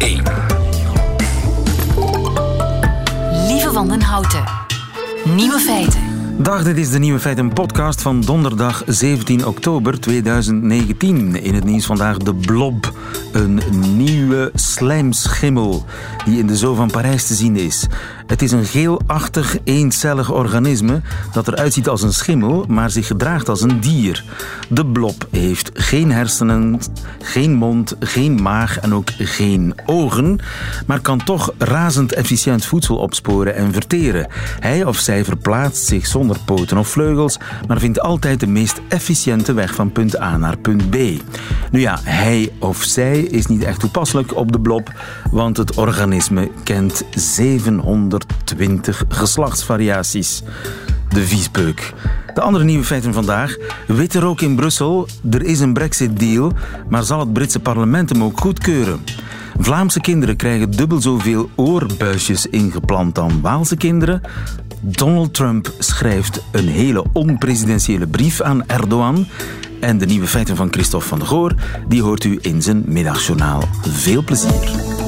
1. Lieve Wandenhouten. Nieuwe feiten. Dag, dit is de Nieuwe Feiten podcast van donderdag 17 oktober 2019. In het nieuws vandaag de blob, een nieuwe slijmschimmel die in de Zoo van Parijs te zien is. Het is een geelachtig, eencellig organisme dat eruit ziet als een schimmel, maar zich gedraagt als een dier. De blob heeft geen hersenen, geen mond, geen maag en ook geen ogen, maar kan toch razend efficiënt voedsel opsporen en verteren. Hij of zij verplaatst zich zonder poten of vleugels, maar vindt altijd de meest efficiënte weg van punt A naar punt B. Nu ja, hij of zij is niet echt toepasselijk op de blob, want het organisme kent 720 geslachtsvariaties. De viespeuk. De andere nieuwe feiten vandaag. Witte rook in Brussel. Er is een Brexit-deal, maar zal het Britse parlement hem ook goedkeuren? Vlaamse kinderen krijgen dubbel zoveel oorbuisjes ingeplant dan Waalse kinderen. Donald Trump schrijft een hele onpresidentiële brief aan Erdogan. En de nieuwe feiten van Christophe van der Goor, die hoort u in zijn middagjournaal. Veel plezier.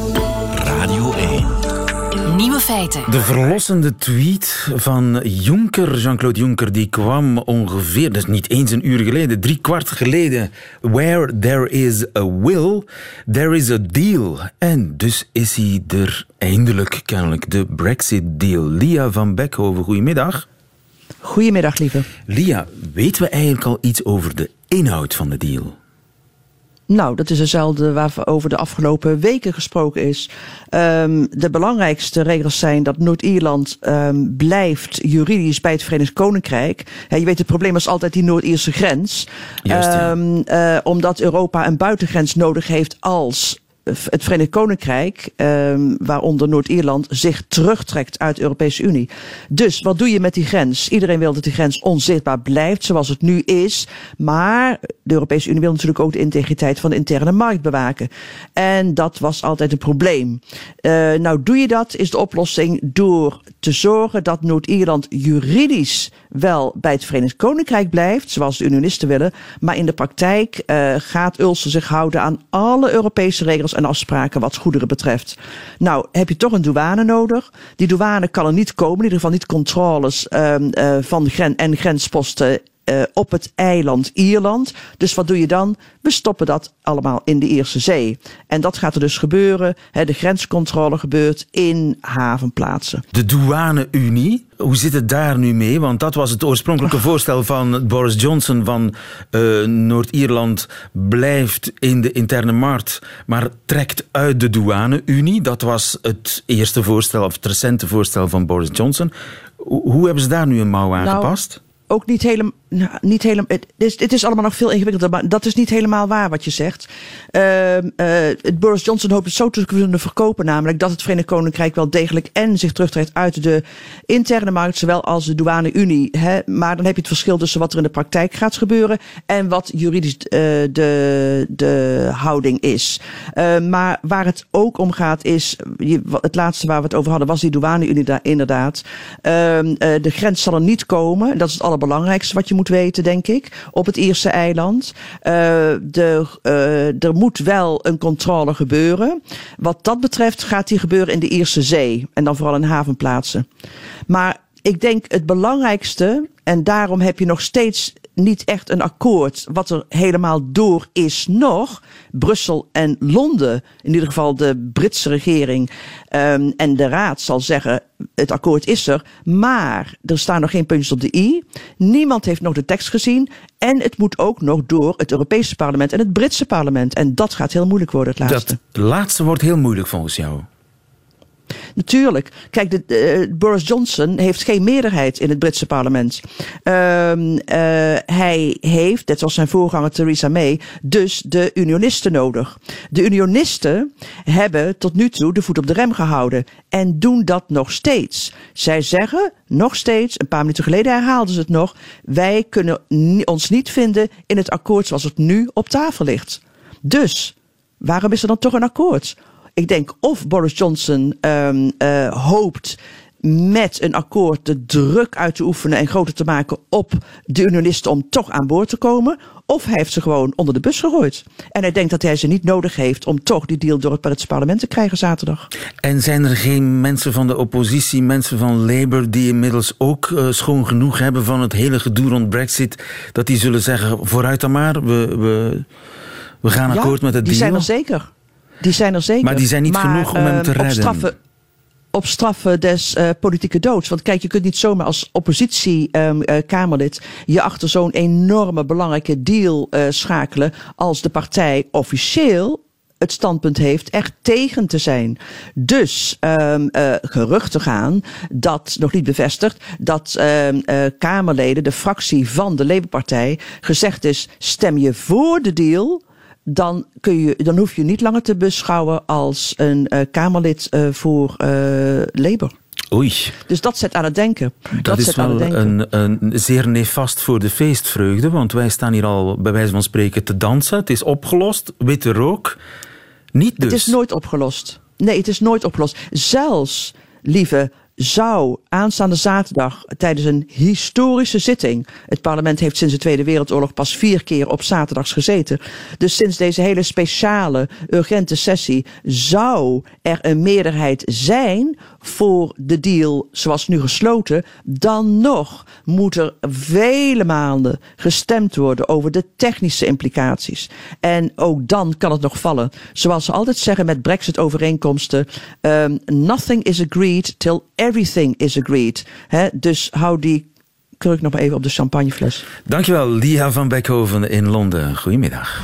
Radio 1. Nieuwe feiten. De verlossende tweet van Juncker, Jean-Claude Juncker, die kwam ongeveer, dus niet eens een uur geleden, drie kwart geleden. Where there is a will, there is a deal. En dus is hij er eindelijk, kennelijk, de Brexit-deal. Lia van Beckhoven, goedemiddag. Goedemiddag, lieve. Lia, weten we eigenlijk al iets over de inhoud van de deal? Nou, dat is hetzelfde waarover de afgelopen weken gesproken is. Um, de belangrijkste regels zijn dat Noord-Ierland um, blijft juridisch bij het Verenigd Koninkrijk. He, je weet, het probleem is altijd die Noord-Ierse grens. Juist, ja. um, uh, omdat Europa een buitengrens nodig heeft als het Verenigd Koninkrijk, um, waaronder Noord-Ierland, zich terugtrekt uit de Europese Unie. Dus wat doe je met die grens? Iedereen wil dat die grens onzichtbaar blijft zoals het nu is. Maar de Europese Unie wil natuurlijk ook de integriteit van de interne markt bewaken. En dat was altijd een probleem. Uh, nou, doe je dat, is de oplossing door te zorgen dat Noord-Ierland juridisch wel bij het Verenigd Koninkrijk blijft, zoals de unionisten willen. Maar in de praktijk uh, gaat Ulster zich houden aan alle Europese regels en afspraken wat goederen betreft. Nou, heb je toch een douane nodig. Die douane kan er niet komen, in ieder geval niet controles uh, uh, van gren en grensposten uh, op het eiland Ierland. Dus wat doe je dan? We stoppen dat allemaal in de Ierse Zee. En dat gaat er dus gebeuren. Hè, de grenscontrole gebeurt in havenplaatsen. De douane-Unie, hoe zit het daar nu mee? Want dat was het oorspronkelijke voorstel van Boris Johnson van uh, Noord-Ierland blijft in de interne markt, maar trekt uit de douane-Unie. Dat was het eerste voorstel, of het recente voorstel van Boris Johnson. Hoe hebben ze daar nu een mouw aan nou, gepast? Ook niet helemaal. Nou, niet helemaal het, is, het is allemaal nog veel ingewikkelder, maar dat is niet helemaal waar wat je zegt. Uh, Boris Johnson hoopt het zo te kunnen verkopen, namelijk dat het Verenigd Koninkrijk wel degelijk en zich terugtrekt uit de interne markt, zowel als de douane-Unie. Maar dan heb je het verschil tussen wat er in de praktijk gaat gebeuren en wat juridisch uh, de, de houding is. Uh, maar waar het ook om gaat is, het laatste waar we het over hadden, was die douane-Unie daar inderdaad. Uh, de grens zal er niet komen, dat is het allerbelangrijkste wat je moet weten, denk ik, op het Ierse eiland. Uh, de, uh, er moet wel een controle gebeuren. Wat dat betreft gaat die gebeuren in de Ierse Zee en dan vooral in havenplaatsen. Maar ik denk het belangrijkste, en daarom heb je nog steeds niet echt een akkoord wat er helemaal door is nog. Brussel en Londen, in ieder geval de Britse regering um, en de Raad zal zeggen het akkoord is er, maar er staan nog geen puntjes op de i. Niemand heeft nog de tekst gezien en het moet ook nog door het Europese parlement en het Britse parlement. En dat gaat heel moeilijk worden, het laatste. Dat laatste wordt heel moeilijk volgens jou. Natuurlijk. Kijk, de, de, Boris Johnson heeft geen meerderheid in het Britse parlement. Uh, uh, hij heeft, net zoals zijn voorganger Theresa May, dus de unionisten nodig. De unionisten hebben tot nu toe de voet op de rem gehouden en doen dat nog steeds. Zij zeggen nog steeds, een paar minuten geleden herhaalden ze het nog, wij kunnen ons niet vinden in het akkoord zoals het nu op tafel ligt. Dus, waarom is er dan toch een akkoord? Ik denk of Boris Johnson um, uh, hoopt met een akkoord de druk uit te oefenen en groter te maken op de unionisten om toch aan boord te komen. Of hij heeft ze gewoon onder de bus gegooid. En hij denkt dat hij ze niet nodig heeft om toch die deal door het parlement te krijgen zaterdag. En zijn er geen mensen van de oppositie, mensen van Labour, die inmiddels ook uh, schoon genoeg hebben van het hele gedoe rond Brexit, dat die zullen zeggen: vooruit dan maar, we, we, we gaan akkoord met het die deal? Die zijn er zeker. Die zijn er zeker. Maar die zijn niet genoeg om hem te ehm, redden. Straffen, op straffen des uh, politieke doods. Want kijk, je kunt niet zomaar als oppositie-Kamerlid ehm, uh, je achter zo'n enorme belangrijke deal uh, schakelen als de partij officieel het standpunt heeft echt tegen te zijn. Dus um, uh, geruchten gaan, dat nog niet bevestigd, dat um, uh, Kamerleden, de fractie van de Labour-partij, gezegd is: stem je voor de deal dan, kun je, dan hoef je niet langer te beschouwen als een uh, Kamerlid uh, voor uh, Labour. Oei. Dus dat zet aan het denken. Dat, dat is zet wel aan het denken. Een, een zeer nefast voor de feestvreugde, want wij staan hier al bij wijze van spreken te dansen. Het is opgelost, witte rook. Niet dus. Het is nooit opgelost. Nee, het is nooit opgelost. Zelfs, lieve zou aanstaande zaterdag tijdens een historische zitting. Het parlement heeft sinds de Tweede Wereldoorlog pas vier keer op zaterdags gezeten. Dus sinds deze hele speciale, urgente sessie zou er een meerderheid zijn voor de deal zoals nu gesloten. Dan nog moet er vele maanden gestemd worden over de technische implicaties. En ook dan kan het nog vallen. Zoals ze altijd zeggen met Brexit-overeenkomsten: um, nothing is agreed till everything is agreed. Dus hou die kruk nog maar even op de champagnefles. Dankjewel, Lia van Beckhoven in Londen. Goedemiddag.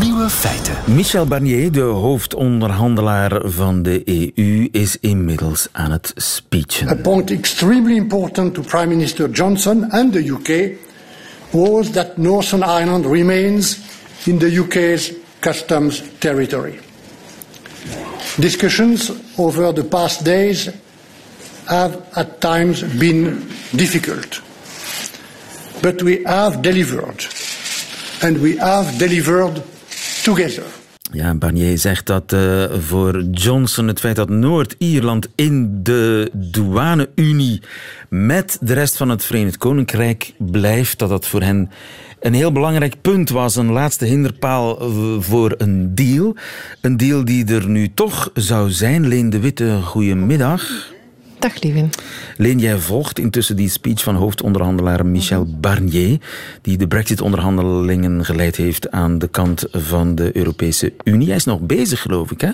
Nieuwe feiten. Michel Barnier, de hoofdonderhandelaar van de EU, is inmiddels aan het speechen. A point extremely important to Prime Minister Johnson and the UK was that Northern Ireland remains in the UK's customs territory. Discussions over the past days have at times been difficult. But we have delivered. And we have delivered together. Ja, Barnier zegt dat uh, voor Johnson het feit dat Noord-Ierland in de douane-unie met de rest van het Verenigd Koninkrijk blijft, dat dat voor hen een heel belangrijk punt was, een laatste hinderpaal voor een deal. Een deal die er nu toch zou zijn. Leen de Witte, goedemiddag. Dag, Lievin. Leen, jij volgt intussen die speech van hoofdonderhandelaar Michel Barnier, die de Brexit-onderhandelingen geleid heeft aan de kant van de Europese Unie. Hij is nog bezig, geloof ik, hè?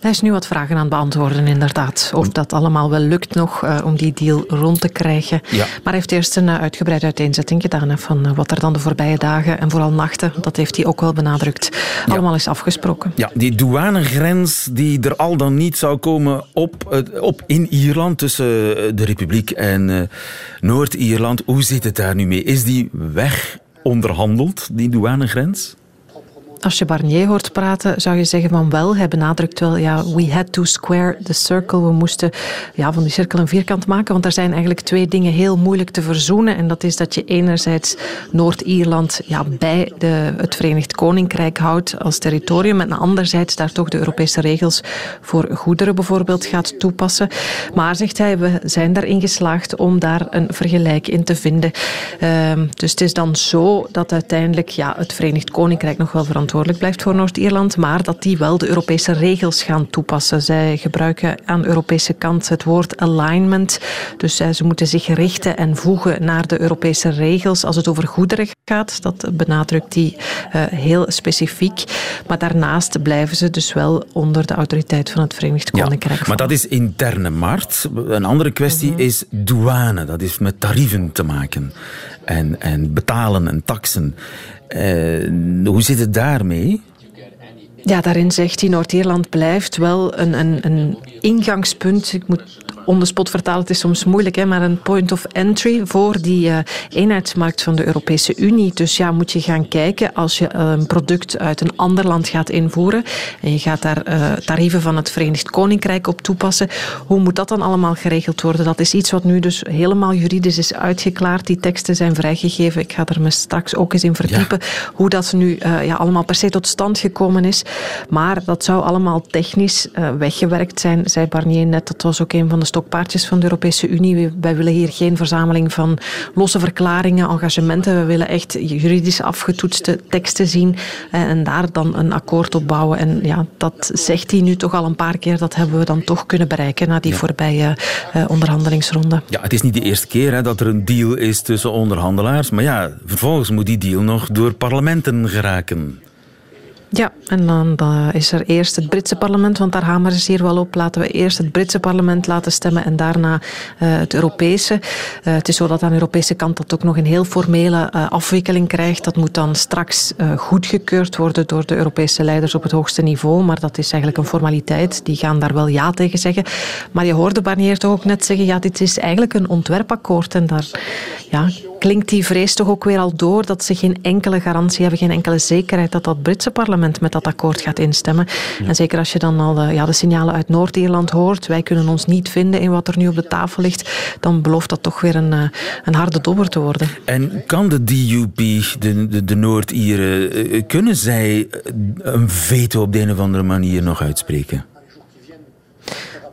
Hij is nu wat vragen aan het beantwoorden, inderdaad. Of dat allemaal wel lukt nog uh, om die deal rond te krijgen. Ja. Maar hij heeft eerst een uh, uitgebreide uiteenzetting gedaan hè, van uh, wat er dan de voorbije dagen en vooral nachten, dat heeft hij ook wel benadrukt, ja. allemaal is afgesproken. Ja, die douanegrens die er al dan niet zou komen op, op in Ierland tussen de Republiek en Noord-Ierland. Hoe zit het daar nu mee? Is die weg onderhandeld, die douanegrens? Als je Barnier hoort praten, zou je zeggen van wel. Hij benadrukt wel, ja, we had to square the circle. We moesten ja, van die cirkel een vierkant maken. Want er zijn eigenlijk twee dingen heel moeilijk te verzoenen. En dat is dat je enerzijds Noord-Ierland ja, bij de, het Verenigd Koninkrijk houdt als territorium. En anderzijds daar toch de Europese regels voor goederen bijvoorbeeld gaat toepassen. Maar, zegt hij, we zijn daarin geslaagd om daar een vergelijk in te vinden. Um, dus het is dan zo dat uiteindelijk ja, het Verenigd Koninkrijk nog wel verantwoordelijk verantwoordelijk blijft voor Noord-Ierland, maar dat die wel de Europese regels gaan toepassen. Zij gebruiken aan de Europese kant het woord alignment. Dus ze moeten zich richten en voegen naar de Europese regels als het over goederen gaat. Dat benadrukt hij uh, heel specifiek. Maar daarnaast blijven ze dus wel onder de autoriteit van het Verenigd Koninkrijk. Ja, maar dat is interne markt. Een andere kwestie mm -hmm. is douane. Dat heeft met tarieven te maken. En, en betalen en taksen. Uh, hoe zit het daarmee? Ja, daarin zegt hij, Noord-Ierland blijft wel een, een, een ingangspunt. Ik moet on the spot vertalen, het is soms moeilijk, hè, maar een point of entry voor die uh, eenheidsmarkt van de Europese Unie. Dus ja, moet je gaan kijken als je een product uit een ander land gaat invoeren en je gaat daar uh, tarieven van het Verenigd Koninkrijk op toepassen. Hoe moet dat dan allemaal geregeld worden? Dat is iets wat nu dus helemaal juridisch is uitgeklaard. Die teksten zijn vrijgegeven. Ik ga er me straks ook eens in verdiepen ja. hoe dat nu uh, ja, allemaal per se tot stand gekomen is. Maar dat zou allemaal technisch weggewerkt zijn, zei Barnier net. Dat was ook een van de stokpaardjes van de Europese Unie. Wij willen hier geen verzameling van losse verklaringen, engagementen. We willen echt juridisch afgetoetste teksten zien en daar dan een akkoord op bouwen. En ja, dat zegt hij nu toch al een paar keer. Dat hebben we dan toch kunnen bereiken na die voorbije onderhandelingsronde. Ja, het is niet de eerste keer hè, dat er een deal is tussen onderhandelaars. Maar ja, vervolgens moet die deal nog door parlementen geraken. Ja, en dan, is er eerst het Britse parlement, want daar hameren ze hier wel op. Laten we eerst het Britse parlement laten stemmen en daarna uh, het Europese. Uh, het is zo dat aan de Europese kant dat ook nog een heel formele uh, afwikkeling krijgt. Dat moet dan straks goedgekeurd worden door de Europese leiders op het hoogste niveau. Maar dat is eigenlijk een formaliteit. Die gaan daar wel ja tegen zeggen. Maar je hoorde Barnier toch ook net zeggen, ja, dit is eigenlijk een ontwerpakkoord. En daar ja, klinkt die vrees toch ook weer al door dat ze geen enkele garantie hebben, geen enkele zekerheid dat dat Britse parlement met dat akkoord gaat instemmen. En zeker als je dan al de, ja, de signalen uit Noord-Ierland hoort, wij kunnen ons niet vinden in wat er nu op de tafel ligt, dan belooft dat toch weer een, eh, een harde dobber te worden. En kan de DUP, de, de, de Noord-Ieren, eh, kunnen zij een veto op de een of andere manier nog uitspreken?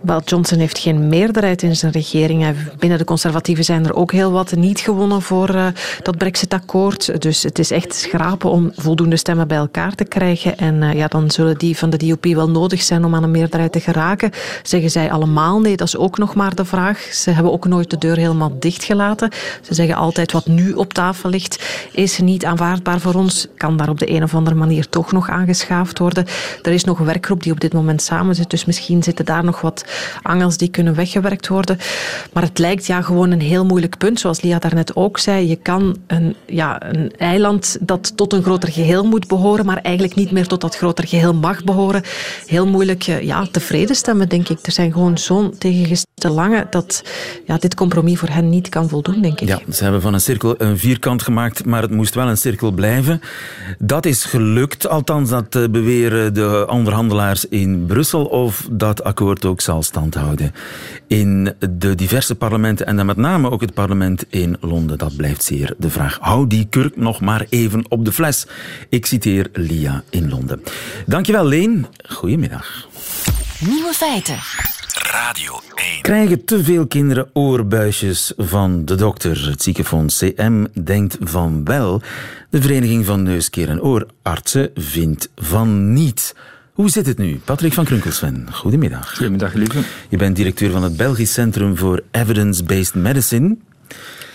Wel, Johnson heeft geen meerderheid in zijn regering. Binnen de conservatieven zijn er ook heel wat niet gewonnen voor uh, dat Brexit-akkoord. Dus het is echt schrapen om voldoende stemmen bij elkaar te krijgen. En uh, ja, dan zullen die van de DUP wel nodig zijn om aan een meerderheid te geraken. Zeggen zij allemaal nee, dat is ook nog maar de vraag. Ze hebben ook nooit de deur helemaal dichtgelaten. Ze zeggen altijd wat nu op tafel ligt is niet aanvaardbaar voor ons. Kan daar op de een of andere manier toch nog aangeschaafd worden. Er is nog een werkgroep die op dit moment samen zit. Dus misschien zitten daar nog wat angels die kunnen weggewerkt worden. Maar het lijkt ja gewoon een heel moeilijk punt, zoals Lia daarnet ook zei. Je kan een, ja, een eiland dat tot een groter geheel moet behoren, maar eigenlijk niet meer tot dat groter geheel mag behoren. Heel moeilijk eh, ja, tevreden stemmen, denk ik. Er zijn gewoon zo'n tegengestelde lange dat ja, dit compromis voor hen niet kan voldoen, denk ik. Ja, ze hebben van een cirkel een vierkant gemaakt, maar het moest wel een cirkel blijven. Dat is gelukt, althans dat eh, beweren de onderhandelaars in Brussel, of dat akkoord ook zal stand houden in de diverse parlementen en dan met name ook het parlement in Londen. Dat blijft zeer de vraag. Hou die kurk nog maar even op de fles. Ik citeer Lia in Londen. Dankjewel Leen. Goedemiddag. Nieuwe feiten. Radio 1. Krijgen te veel kinderen oorbuisjes van de dokter? Het ziekenfonds CM denkt van wel. De Vereniging van Neuskeer- en Oorartsen vindt van niet. Hoe zit het nu? Patrick van Krunkelsven, goedemiddag. Goedemiddag, lieve. Je bent directeur van het Belgisch Centrum voor Evidence-Based Medicine.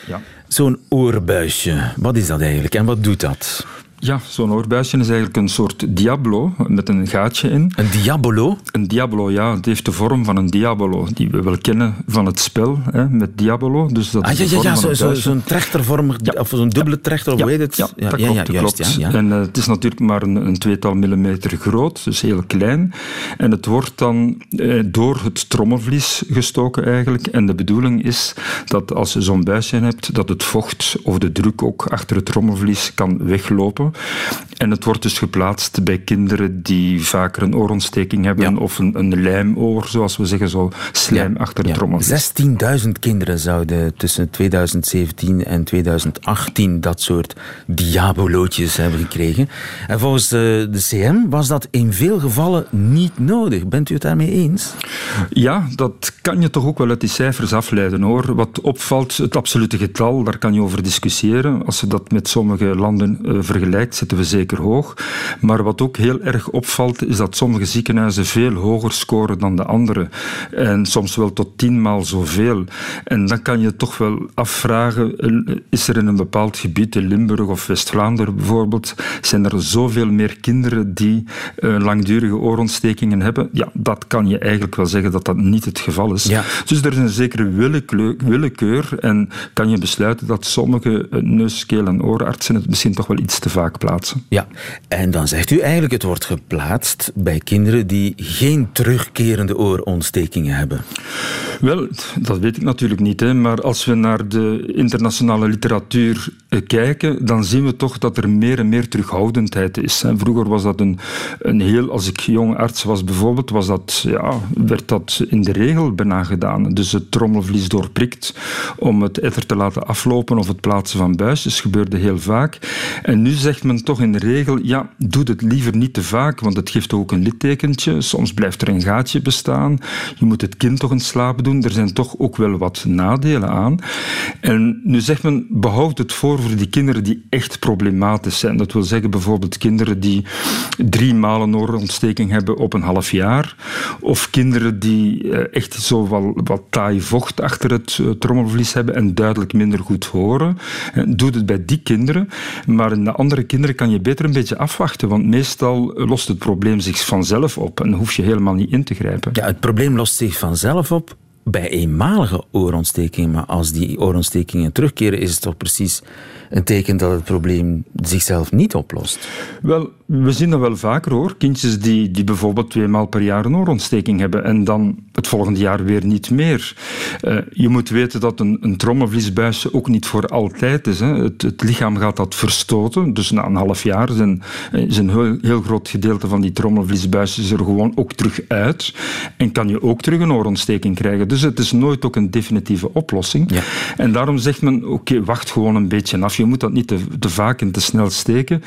Ja. Zo'n oorbuisje, wat is dat eigenlijk en wat doet dat? Ja, zo'n oorbuisje is eigenlijk een soort diablo met een gaatje in. Een diabolo? Een diabolo, ja. Het heeft de vorm van een diabolo, die we wel kennen van het spel hè, met diabolo. Dus dat ah, is ja, ja, ja, van zo'n een zo, zo trechtervormig, ja. of zo'n dubbele trechter, of ja, hoe heet het? Ja, ja, dat ja, klopt. dat juist, klopt. Ja, En uh, het is natuurlijk maar een, een, tweetal millimeter groot, dus heel klein. En het wordt dan eh, door het trommelvlies gestoken eigenlijk. En de bedoeling is dat als je zo'n buisje hebt, dat het vocht of de druk ook achter het trommelvlies kan weglopen. En het wordt dus geplaatst bij kinderen die vaker een oorontsteking hebben Ja. of een, een lijmoor, zoals we zeggen, zo slijm achter het trommelvlies. 16.000 kinderen zouden tussen 2017 en 2018 dat soort diabolootjes hebben gekregen. En volgens de, de CM was dat in veel gevallen niet nodig. Bent u het daarmee eens? Ja, dat kan je toch ook wel uit die cijfers afleiden hoor. Wat opvalt, het absolute getal, daar kan je over discussiëren. Als je dat met sommige landen uh, vergelijkt, zitten we zeker hoog. Maar wat ook heel erg opvalt, is dat sommige ziekenhuizen veel hoger scoren dan de andere. En soms wel tot tienmaal zoveel. En dan kan je toch wel afvragen, is er in een bepaald gebied, in Limburg of West-Vlaanderen bijvoorbeeld, zijn er zoveel meer kinderen die uh, langdurige oorontstekingen hebben? Ja, dat kan je eigenlijk wel zeggen dat dat niet het geval is. Ja. Dus er is een zekere willekeur, willekeur en kan je besluiten dat sommige neus, keel en oorartsen het misschien toch wel iets te vaak plaatsen. Ja, en dan zegt u eigenlijk het wordt geplaatst bij kinderen die geen terugkerende oorontstekingen hebben. Wel, dat weet ik natuurlijk niet, hè, maar als we naar de internationale literatuur eh, kijken, dan zien we toch dat er meer en meer terughoudendheid is. Vroeger was dat een, een heel, als ik jong arts was bijvoorbeeld, was dat, ja, werd dat in de regel bijna. Dus het trommelvlies doorprikt om het etter te laten aflopen of het plaatsen van buisjes gebeurde heel vaak. En nu zegt men toch in de regel, ja, doe het liever niet te vaak, want het geeft ook een littekentje. Soms blijft er een gaatje bestaan. Je moet het kind toch in slaap Er zijn toch ook wel wat nadelen aan. En nu zegt men, behoud het voor voor die kinderen die echt problematisch zijn. Dat wil zeggen bijvoorbeeld kinderen die drie malen oorontsteking hebben op een half jaar. Of kinderen die eh, echt zo wat taai vocht achter het eh, trommelvlies hebben en duidelijk minder goed horen. Eh, doe het bij die kinderen. Maar in de andere kinderen kan je beter een beetje afwachten, want meestal lost het probleem zich vanzelf op en hoef je helemaal niet in te grijpen. Ja, het probleem lost zich vanzelf op bij eenmalige oorontstekingen. Maar als die oorontstekingen terugkeren, is het toch precies een teken dat het probleem zichzelf niet oplost? Wel, we zien dat wel vaker hoor. Kindjes die, die bijvoorbeeld twee maal per jaar een oorontsteking hebben en dan het volgende jaar weer niet meer. Uh, je moet weten dat een, een trommelvliesbuisje ook niet voor altijd is. Hè. Het, het, lichaam gaat dat verstoten. Dus na een half jaar is een, is een heel, heel groot gedeelte van die trommelvliesbuisjes er gewoon ook terug uit. En kan je ook terug een oorontsteking krijgen. Dus het is nooit ook een definitieve oplossing. Ja. En daarom zegt men, oké, wacht gewoon een beetje af. Je moet dat niet te, te vaak en te snel steken.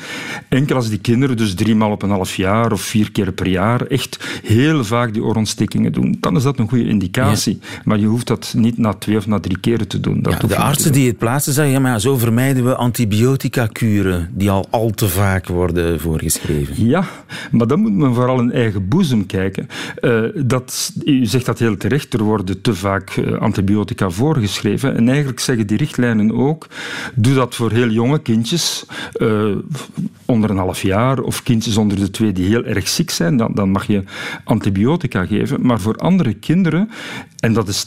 Enkel als die kinderen dus drie maal op een half jaar of vier keer per jaar echt heel vaak die oorontstekingen doen, dan is dat een goede indicatie. Maar je hoeft dat niet na twee of na drie keren te doen. Dat ja, de artsen die het plaatsen zeggen, ja, maar zo vermijden we antibiotica-kuren die al al te vaak worden voorgeschreven. Ja, maar dan moet men vooral in eigen boezem kijken. Uh, dat, u zegt dat heel terecht, er worden te vaak eh, antibiotica voorgeschreven. En eigenlijk zeggen die richtlijnen ook, doe dat voor heel jonge kindjes, uh, onder een half jaar of kindjes onder de twee die heel erg ziek zijn, dan, dan mag je antibiotica geven. Maar voor andere kinderen, en dat is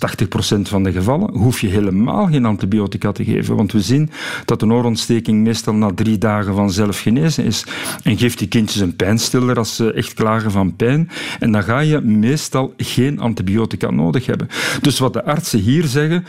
80% van de gevallen, hoef je helemaal geen antibiotica te geven. Want we zien dat een oorontsteking meestal na drie dagen vanzelf genezen is. En geeft die kindjes een pijnstiller als ze echt klagen van pijn. En dan ga je meestal geen antibiotica nodig hebben. Dus wat de artsen hier zeggen,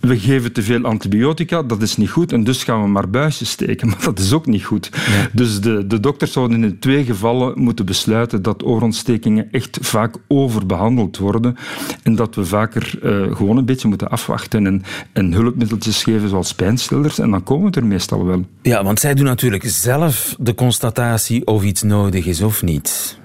we geven te veel antibiotica, dat is niet goed, en dus gaan we maar buisjes steken. Maar dat is ook niet goed. Dus de, de dokters zouden in twee gevallen moeten besluiten dat oorontstekingen echt vaak overbehandeld worden en dat we vaker uh, gewoon een beetje moeten afwachten en, en hulpmiddeltjes geven zoals pijnstillers, en dan komen we er meestal wel. Ja, want zij doen natuurlijk zelf de constatatie of iets nodig is of niet.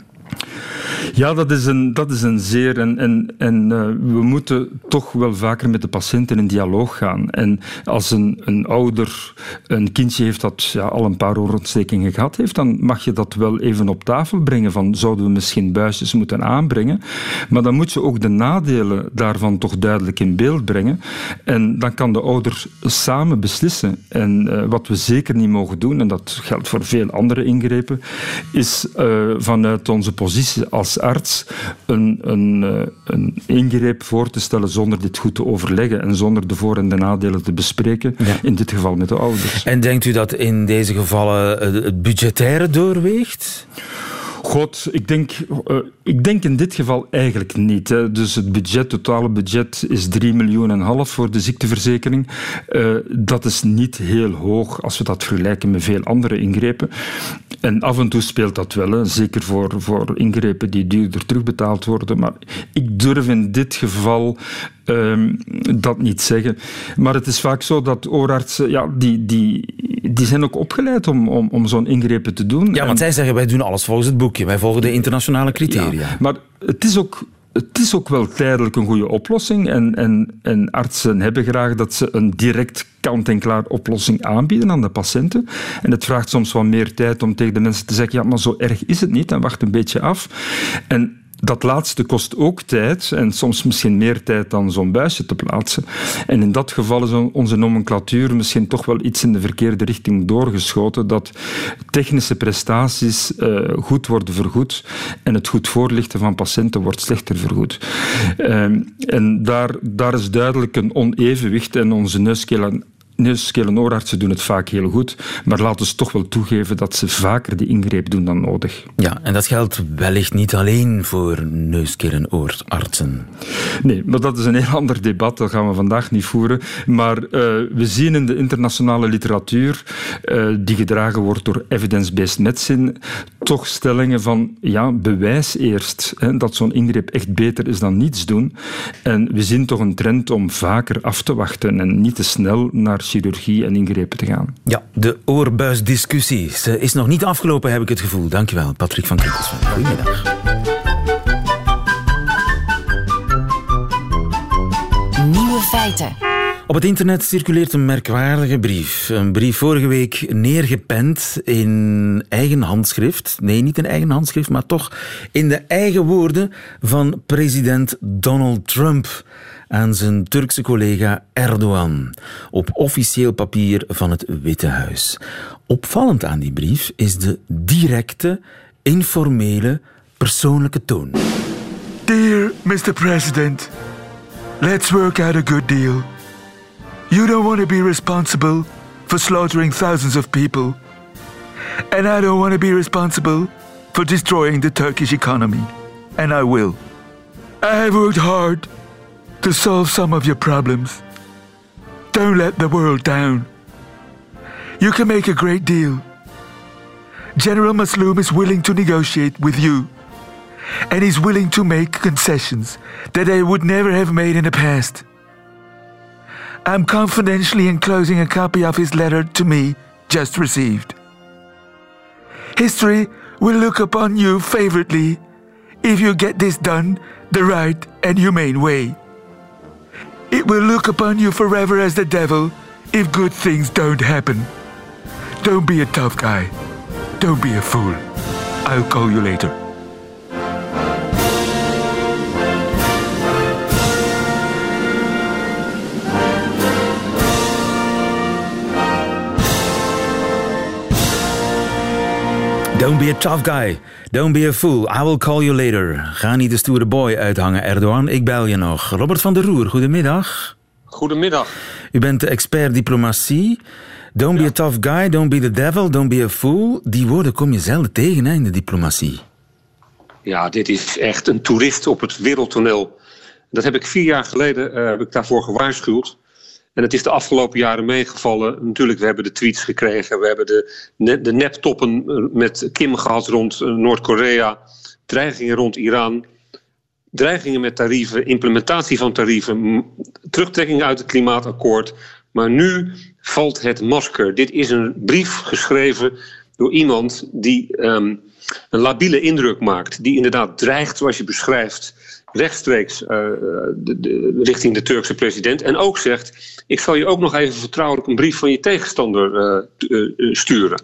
Ja, dat is een, dat is een zeer. En, en, en uh, we moeten toch wel vaker met de patiënten in dialoog gaan. En als een, een ouder een kindje heeft dat ja, al een paar oorontstekingen gehad heeft, dan mag je dat wel even op tafel brengen. Van zouden we misschien buisjes moeten aanbrengen? Maar dan moet je ook de nadelen daarvan toch duidelijk in beeld brengen. En dan kan de ouder samen beslissen. En uh, wat we zeker niet mogen doen, en dat geldt voor veel andere ingrepen, is uh, vanuit onze positie als arts een, een, eh, een ingreep voor te stellen zonder dit goed te overleggen en zonder de voor- en de nadelen te bespreken, in dit geval met de ouders. En denkt u dat in deze gevallen het budgettaire doorweegt? God, ik denk, uh, ik denk in dit geval eigenlijk niet. Dus het budget, totale budget is 3 miljoen en half voor de ziekteverzekering. Uh, dat is niet heel hoog als we dat vergelijken met veel andere ingrepen. En af en toe speelt dat wel, zeker voor, voor ingrepen die duurder terugbetaald worden. Maar ik durf in dit geval um, dat niet zeggen. Maar het is vaak zo dat oorartsen, ja, die, die, die zijn ook opgeleid om, om, om zo'n ingrepen te doen. Ja, want zij zeggen wij doen alles volgens het boekje. Wij volgen de internationale criteria. Ja, maar het is ook het is ook wel tijdelijk een goede oplossing. En, en, en artsen hebben graag dat ze een direct kant-en-klaar oplossing aanbieden aan de patiënten. En het vraagt soms wat meer tijd om tegen de mensen te zeggen: ja, maar zo erg is het niet. En wacht een beetje af. En dat laatste kost ook tijd en soms misschien meer tijd dan zo'n buisje te plaatsen. En in dat geval is onze nomenclatuur misschien toch wel iets in de verkeerde richting doorgeschoten, dat technische prestaties uh, goed worden vergoed en het goed voorlichten van patiënten wordt slechter vergoed. Uh, en daar, daar is duidelijk een onevenwicht en onze neuskeel neus, keel oorartsen doen het vaak heel goed, maar laten ze toch wel toegeven dat ze vaker die ingreep doen dan nodig. Ja, en dat geldt wellicht niet alleen voor neus, keel oorartsen. Nee, maar dat is een heel ander debat, dat gaan we vandaag niet voeren. Maar uh, we zien in de internationale literatuur, uh, die gedragen wordt door evidence-based medicine, toch stellingen van, ja, bewijs eerst hè, dat zo'n ingreep echt beter is dan niets doen. En we zien toch een trend om vaker af te wachten en niet te snel naar chirurgie en ingrepen te gaan. Ja, de oorbuisdiscussie Ze is nog niet afgelopen, heb ik het gevoel. Dankjewel, Patrick van Kittelsveld. Goedemiddag. Nieuwe feiten. Op het internet circuleert een merkwaardige brief. Een brief vorige week neergepend in eigen handschrift. Nee, niet in eigen handschrift, maar toch in de eigen woorden van president Donald Trump aan zijn Turkse collega Erdogan op officieel papier van het Witte Huis. Opvallend aan die brief is de directe, informele, persoonlijke toon. Dear Mr. President, let's work out a good deal. You don't want to be responsible for slaughtering thousands of people. And I don't want to be responsible for destroying the Turkish economy. And I will. I have worked hard to solve some of your problems. Don't let the world down. You can make a great deal. General Masloum is willing to negotiate with you, and he's willing to make concessions that I would never have made in the past. I'm confidentially enclosing a copy of his letter to me just received. History will look upon you favorably if you get this done the right and humane way. It will look upon you forever as the devil if good things don't happen. Don't be a tough guy. Don't be a fool. I'll call you later. Don't be a tough guy. Don't be a fool. I will call you later. Ga niet de stoere boy uithangen, Erdogan. Ik bel je nog. Robert van der Roer, goedemiddag. Goedemiddag. U bent de expert diplomatie. Don't be a tough guy, don't be the devil, don't be a fool. Die woorden kom je zelden tegen hè, in de diplomatie. Ja, dit is echt een toerist op het wereldtoneel. Dat heb ik vier jaar geleden uh, heb ik daarvoor gewaarschuwd. En het is de afgelopen jaren meegevallen. Natuurlijk, we hebben de tweets gekregen. We hebben de, de neptoppen met Kim gehad rond eh, Noord-Korea. Dreigingen rond Iran. Dreigingen met tarieven, implementatie van tarieven, terugtrekking uit het klimaatakkoord. Maar nu valt het masker. Dit is een brief geschreven door iemand die um, een labiele indruk maakt. Die inderdaad dreigt, zoals je beschrijft, rechtstreeks uh, de, de, richting de Turkse president. En ook zegt: Ik zal je ook nog even vertrouwelijk een brief van je tegenstander uh, uh, sturen.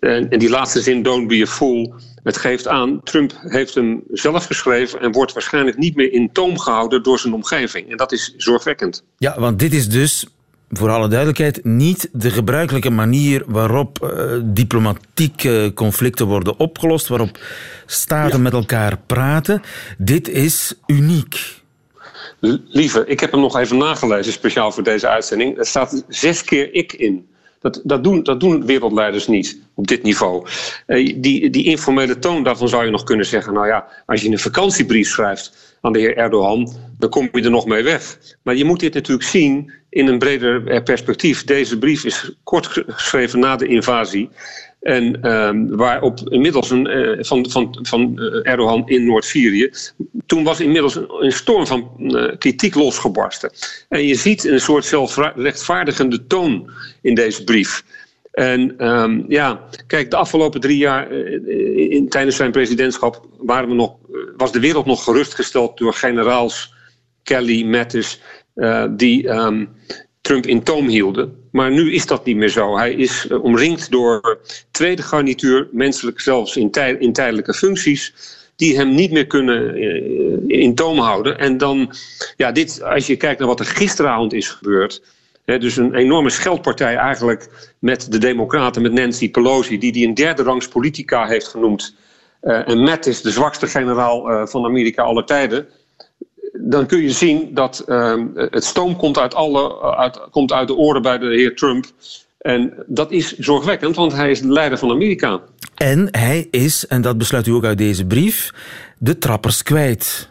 En, en, die laatste zin, don't be a fool, het geeft aan, Trump heeft hem zelf geschreven en wordt waarschijnlijk niet meer in toom gehouden door zijn omgeving. En dat is zorgwekkend. Ja, want dit is dus voor alle duidelijkheid, niet de gebruikelijke manier waarop uh, diplomatieke conflicten worden opgelost, waarop staten met elkaar praten. Dit is uniek. Lieve, ik heb hem nog even nagelezen, speciaal voor deze uitzending. Er staat zes keer ik in. Dat, dat, doen, dat doen wereldleiders niet op dit niveau. Uh, die, die informele toon, daarvan zou je nog kunnen zeggen: nou ja, als je een vakantiebrief schrijft aan de heer Erdogan, dan kom je er nog mee weg. Maar je moet dit natuurlijk zien in een breder eh, perspectief. Deze brief is kort geschreven na de invasie. En uh, waarop inmiddels een, uh, van, van, van Erdogan in Noord-Syrië. Toen was inmiddels een, storm van kritiek losgebarsten. En je ziet een soort zelfrechtvaardigende toon in deze brief. En um, ja, kijk, de afgelopen drie jaar tijdens zijn presidentschap waren we nog, was de wereld nog gerustgesteld door generaals Kelly, Mattis uh, die um, Trump in toom hielden. Maar nu is dat niet meer zo. Hij is uh, omringd door tweede garnituur, menselijk zelfs in, in tijdelijke functies, die hem niet meer kunnen uh, in toom houden. En dan, ja, dit, als je kijkt naar wat er gisteravond is gebeurd. Dus een enorme scheldpartij eigenlijk met de Democraten, met Nancy Pelosi, die die een derde rangs politica heeft genoemd. en Matt is de zwakste generaal van Amerika aller tijden dan kun je zien dat ehm, het stoom komt uit, alle, uit, komt uit de oren bij de heer Trump. En dat is zorgwekkend, want hij is de leider van Amerika. En hij is, en dat besluit u ook uit deze brief, de trappers kwijt.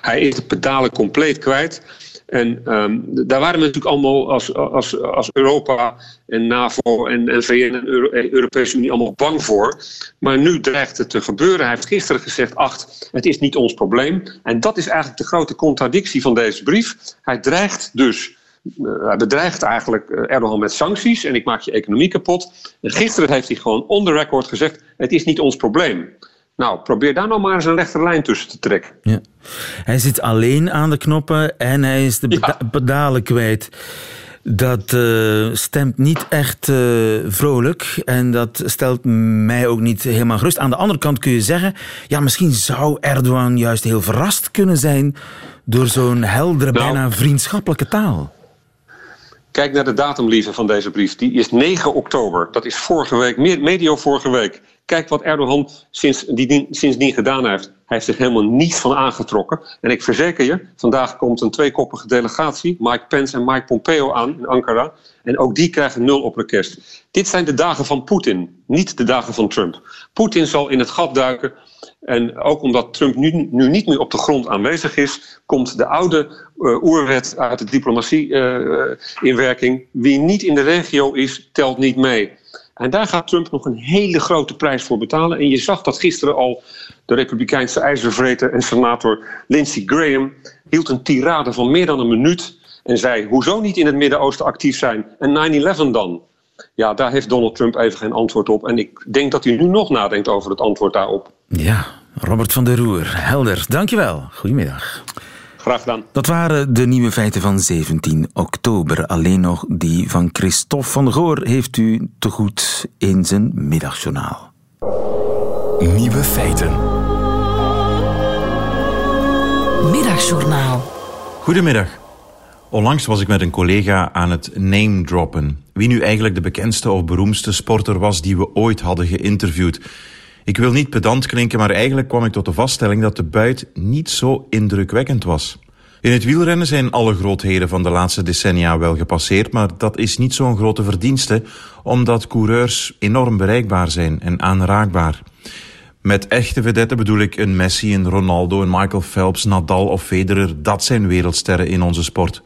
Hij is de pedalen compleet kwijt. En um, daar waren we natuurlijk allemaal als, als, als Europa en NAVO en, en VN en Europese Unie allemaal bang voor. Maar nu dreigt het te gebeuren. Hij heeft gisteren gezegd, acht, het is niet ons probleem. En dat is eigenlijk de grote contradictie van deze brief. Hij dreigt dus uh, hij bedreigt eigenlijk eh, Erdogan met sancties en ik maak je economie kapot. En gisteren heeft hij gewoon on the record gezegd: het is niet ons probleem. Nou, probeer daar nou maar eens een rechte lijn tussen te trekken. Ja. Hij zit alleen aan de knoppen en hij is de pedalen kwijt. Dat uh, stemt niet echt uh, vrolijk en dat stelt mij ook niet helemaal gerust. Aan de andere kant kun je zeggen, ja, misschien zou Erdogan juist heel verrast kunnen zijn door zo'n heldere, nou, bijna vriendschappelijke taal. Kijk naar de datum, lieve, van deze brief. Die is 9 oktober. Dat is vorige week, medio vorige week. Kijk wat Erdogan sinds die, sindsdien gedaan heeft. Hij heeft zich helemaal niet van aangetrokken. En ik verzeker je, vandaag komt een tweekoppige delegatie, Mike Pence en Mike Pompeo aan in Ankara. En ook die krijgen nul op request. Dit zijn de dagen van Poetin, niet de dagen van Trump. Poetin zal in het gat duiken. En ook omdat Trump nu, nu niet meer op de grond aanwezig is, komt de oude uh, oerwet uit de diplomatie uh, in werking. Wie niet in de regio is, telt niet mee. En daar gaat Trump nog een hele grote prijs voor betalen. En je zag dat gisteren al de Republikeinse ijzervreter en senator Lindsey Graham hield een tirade van meer dan een minuut en zei: Hoezo niet in het Midden-Oosten actief zijn? En 9-11 dan? Ja, daar heeft Donald Trump even geen antwoord op. En ik denk dat hij nu nog nadenkt over het antwoord daarop. Ja, Robert van der Roer, helder. Dankjewel. Goedemiddag. Graag gedaan. Dat waren de nieuwe feiten van 17 oktober. Alleen nog die van Christophe van der Goor heeft u te goed in zijn middagjournaal. Nieuwe feiten. Middagjournaal. Goedemiddag. Onlangs was ik met een collega aan het name droppen. Wie nu eigenlijk de bekendste of beroemdste sporter was die we ooit hadden geïnterviewd. Ik wil niet pedant klinken, maar eigenlijk kwam ik tot de vaststelling dat de buit niet zo indrukwekkend was. In het wielrennen zijn alle grootheden van de laatste decennia wel gepasseerd, maar dat is niet zo'n grote verdienste, omdat coureurs enorm bereikbaar zijn en aanraakbaar. Met echte vedetten bedoel ik een Messi, een Ronaldo, een Michael Phelps, Nadal of Federer. Dat zijn wereldsterren in onze sport.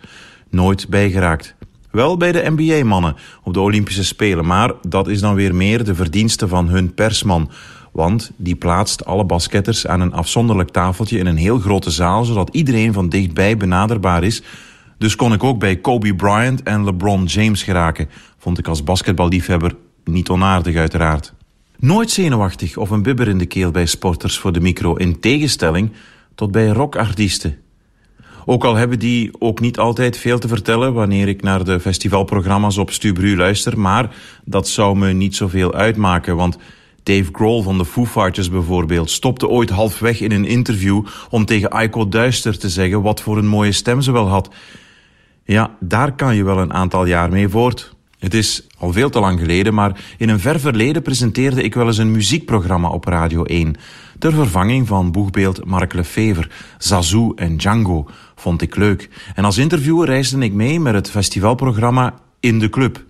Nooit bijgeraakt. Wel bij de NBA-mannen op de Olympische Spelen, maar dat is dan weer meer de verdienste van hun persman. Want die plaatst alle basketters aan een afzonderlijk tafeltje in een heel grote zaal, zodat iedereen van dichtbij benaderbaar is. Dus kon ik ook bij Kobe Bryant en LeBron James geraken. Vond ik als basketballiefhebber niet onaardig uiteraard. Nooit zenuwachtig of een bibber in de keel bij sporters voor de micro, in tegenstelling tot bij rockartiesten. Ook al hebben die ook niet altijd veel te vertellen wanneer ik naar de festivalprogramma's op Stubru luister, maar dat zou me niet zoveel uitmaken, want Dave Grohl van de Foo Fighters bijvoorbeeld stopte ooit halfweg in een interview om tegen Aiko Duister te zeggen wat voor een mooie stem ze wel had. Ja, daar kan je wel een aantal jaar mee voort. Het is al veel te lang geleden, maar in een ver verleden presenteerde ik wel eens een muziekprogramma op Radio 1. Ter vervanging van boegbeeld Mark Lefever, Zazou en Django, vond ik leuk. En als interviewer reisde ik mee met het festivalprogramma In de Club.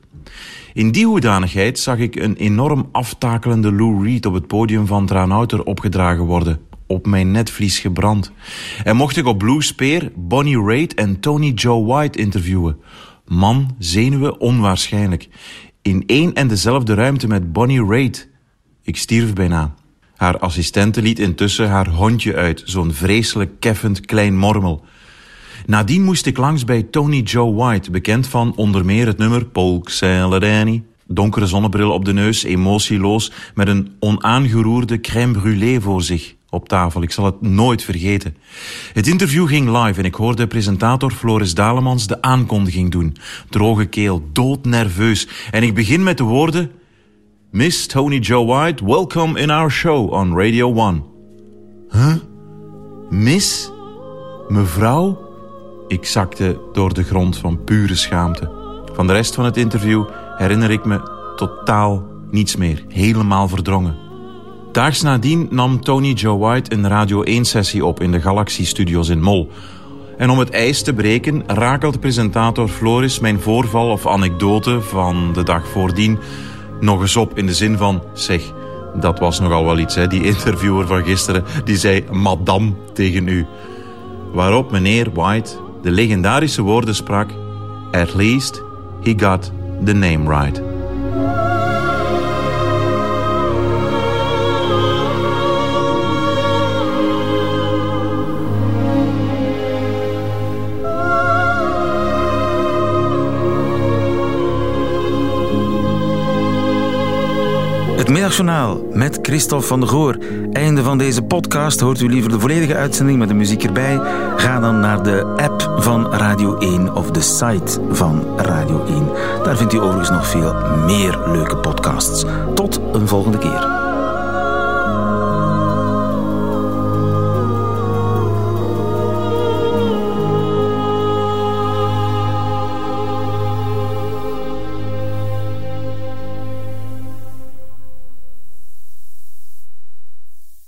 In die hoedanigheid zag ik een enorm aftakelende Lou Reed op het podium van Tranouter opgedragen worden. Op mijn netvlies gebrand. En mocht ik op Blue Spear Bonnie Raitt en Tony Joe White interviewen. Man, zenuwen, onwaarschijnlijk. In één en dezelfde ruimte met Bonnie Raitt. Ik stierf bijna. Haar assistente liet intussen haar hondje uit, zo'n vreselijk keffend klein mormel. Nadien moest ik langs bij Tony Joe White, bekend van onder meer het nummer Polk Danny. Donkere zonnebril op de neus, emotieloos, met een onaangeroerde crème brûlée voor zich op tafel. Ik zal het nooit vergeten. Het interview ging live en ik hoorde presentator Floris Dalemans de aankondiging doen. Droge keel, doodnerveus. En ik begin met de woorden... Miss Tony Joe White, welcome in our show on Radio 1. Huh? Miss? Mevrouw? Ik zakte door de grond van pure schaamte. Van de rest van het interview herinner ik me totaal niets meer. Helemaal verdrongen. Daags nadien nam Tony Joe White een Radio 1-sessie op in de Galaxy Studios in Mol. En om het ijs te breken rakelt presentator Floris mijn voorval of anekdote van de dag voordien nog eens op in de zin van... Zeg, dat was nogal wel iets, hè? die interviewer van gisteren, die zei madame tegen u. Waarop meneer White de legendarische woorden sprak... At least he got the name right. Het Middagjournaal met Christophe van der Goor. Einde van deze podcast. Hoort u liever de volledige uitzending met de muziek erbij? Ga dan naar de app van Radio 1 of de site van Radio 1. Daar vindt u overigens nog veel meer leuke podcasts. Tot een volgende keer.